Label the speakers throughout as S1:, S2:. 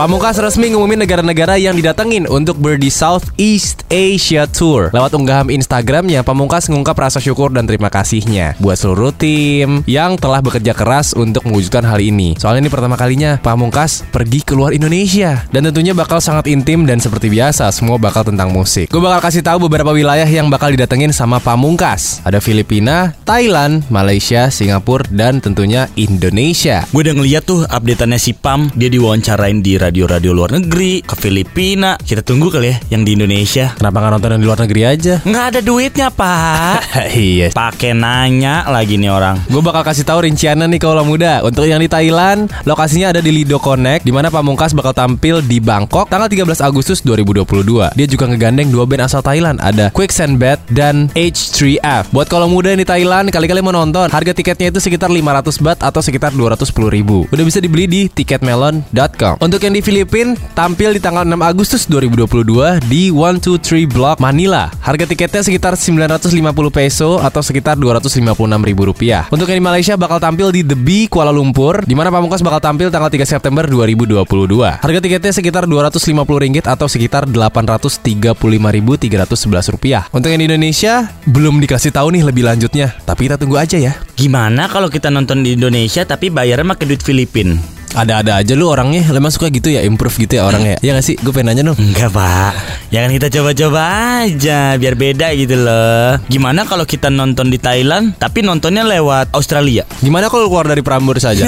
S1: Pamungkas resmi ngumumin negara-negara yang didatengin untuk ber di Southeast Asia Tour. Lewat unggahan Instagramnya, Pamungkas ngungkap rasa syukur dan terima kasihnya buat seluruh tim yang telah bekerja keras untuk mewujudkan hal ini. Soalnya ini pertama kalinya Pamungkas pergi keluar Indonesia dan tentunya bakal sangat intim dan seperti biasa semua bakal tentang musik. Gue bakal kasih tahu beberapa wilayah yang bakal didatengin sama Pamungkas. Ada Filipina, Thailand, Malaysia, Singapura, dan tentunya Indonesia.
S2: Gue udah ngeliat tuh updateannya si Pam Dia diwawancarain di radio-radio luar negeri Ke Filipina Kita tunggu kali ya yang di Indonesia
S1: Kenapa nggak nonton yang di luar negeri aja?
S2: Nggak ada duitnya pak
S1: iya.
S2: Pakai nanya lagi nih orang
S1: Gue bakal kasih tahu rinciannya nih kalau muda. Untuk yang di Thailand, lokasinya ada di Lido Connect, di mana Pamungkas bakal tampil di Bangkok tanggal 13 Agustus 2022. Dia juga ngegandeng dua band asal Thailand, ada Quicksand Bad dan H3F. Buat kalau muda yang di Thailand, kali-kali mau nonton, harga tiketnya itu sekitar 500 baht atau sekitar 210 ribu. Udah bisa dibeli di ticketmelon.com. Untuk yang di Filipina, tampil di tanggal 6 Agustus 2022 di 123 Block Manila. Harga tiketnya sekitar 950 peso atau sekitar 256 ribu rupiah. Untuk yang di Malaysia bakal tampil di The Bee Kuala Lumpur, di mana Pamungkas bakal tampil tanggal 3 September 2022. Harga tiketnya sekitar 250 ringgit atau sekitar 835.311 rupiah. Untuk yang di Indonesia belum dikasih tahu nih lebih lanjutnya, tapi kita tunggu aja ya.
S2: Gimana kalau kita nonton di Indonesia Tapi bayarnya pakai duit Filipin
S1: Ada-ada aja lu orangnya, lu emang suka gitu ya, improve gitu ya orangnya. Ya gak sih? Gue pengen nanya dong.
S2: Enggak pak Jangan kita coba-coba aja Biar beda gitu loh Gimana kalau kita nonton di Thailand Tapi nontonnya lewat Australia
S1: Gimana kalau lu keluar dari Prambors saja?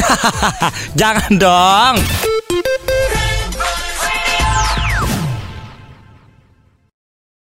S2: Jangan dong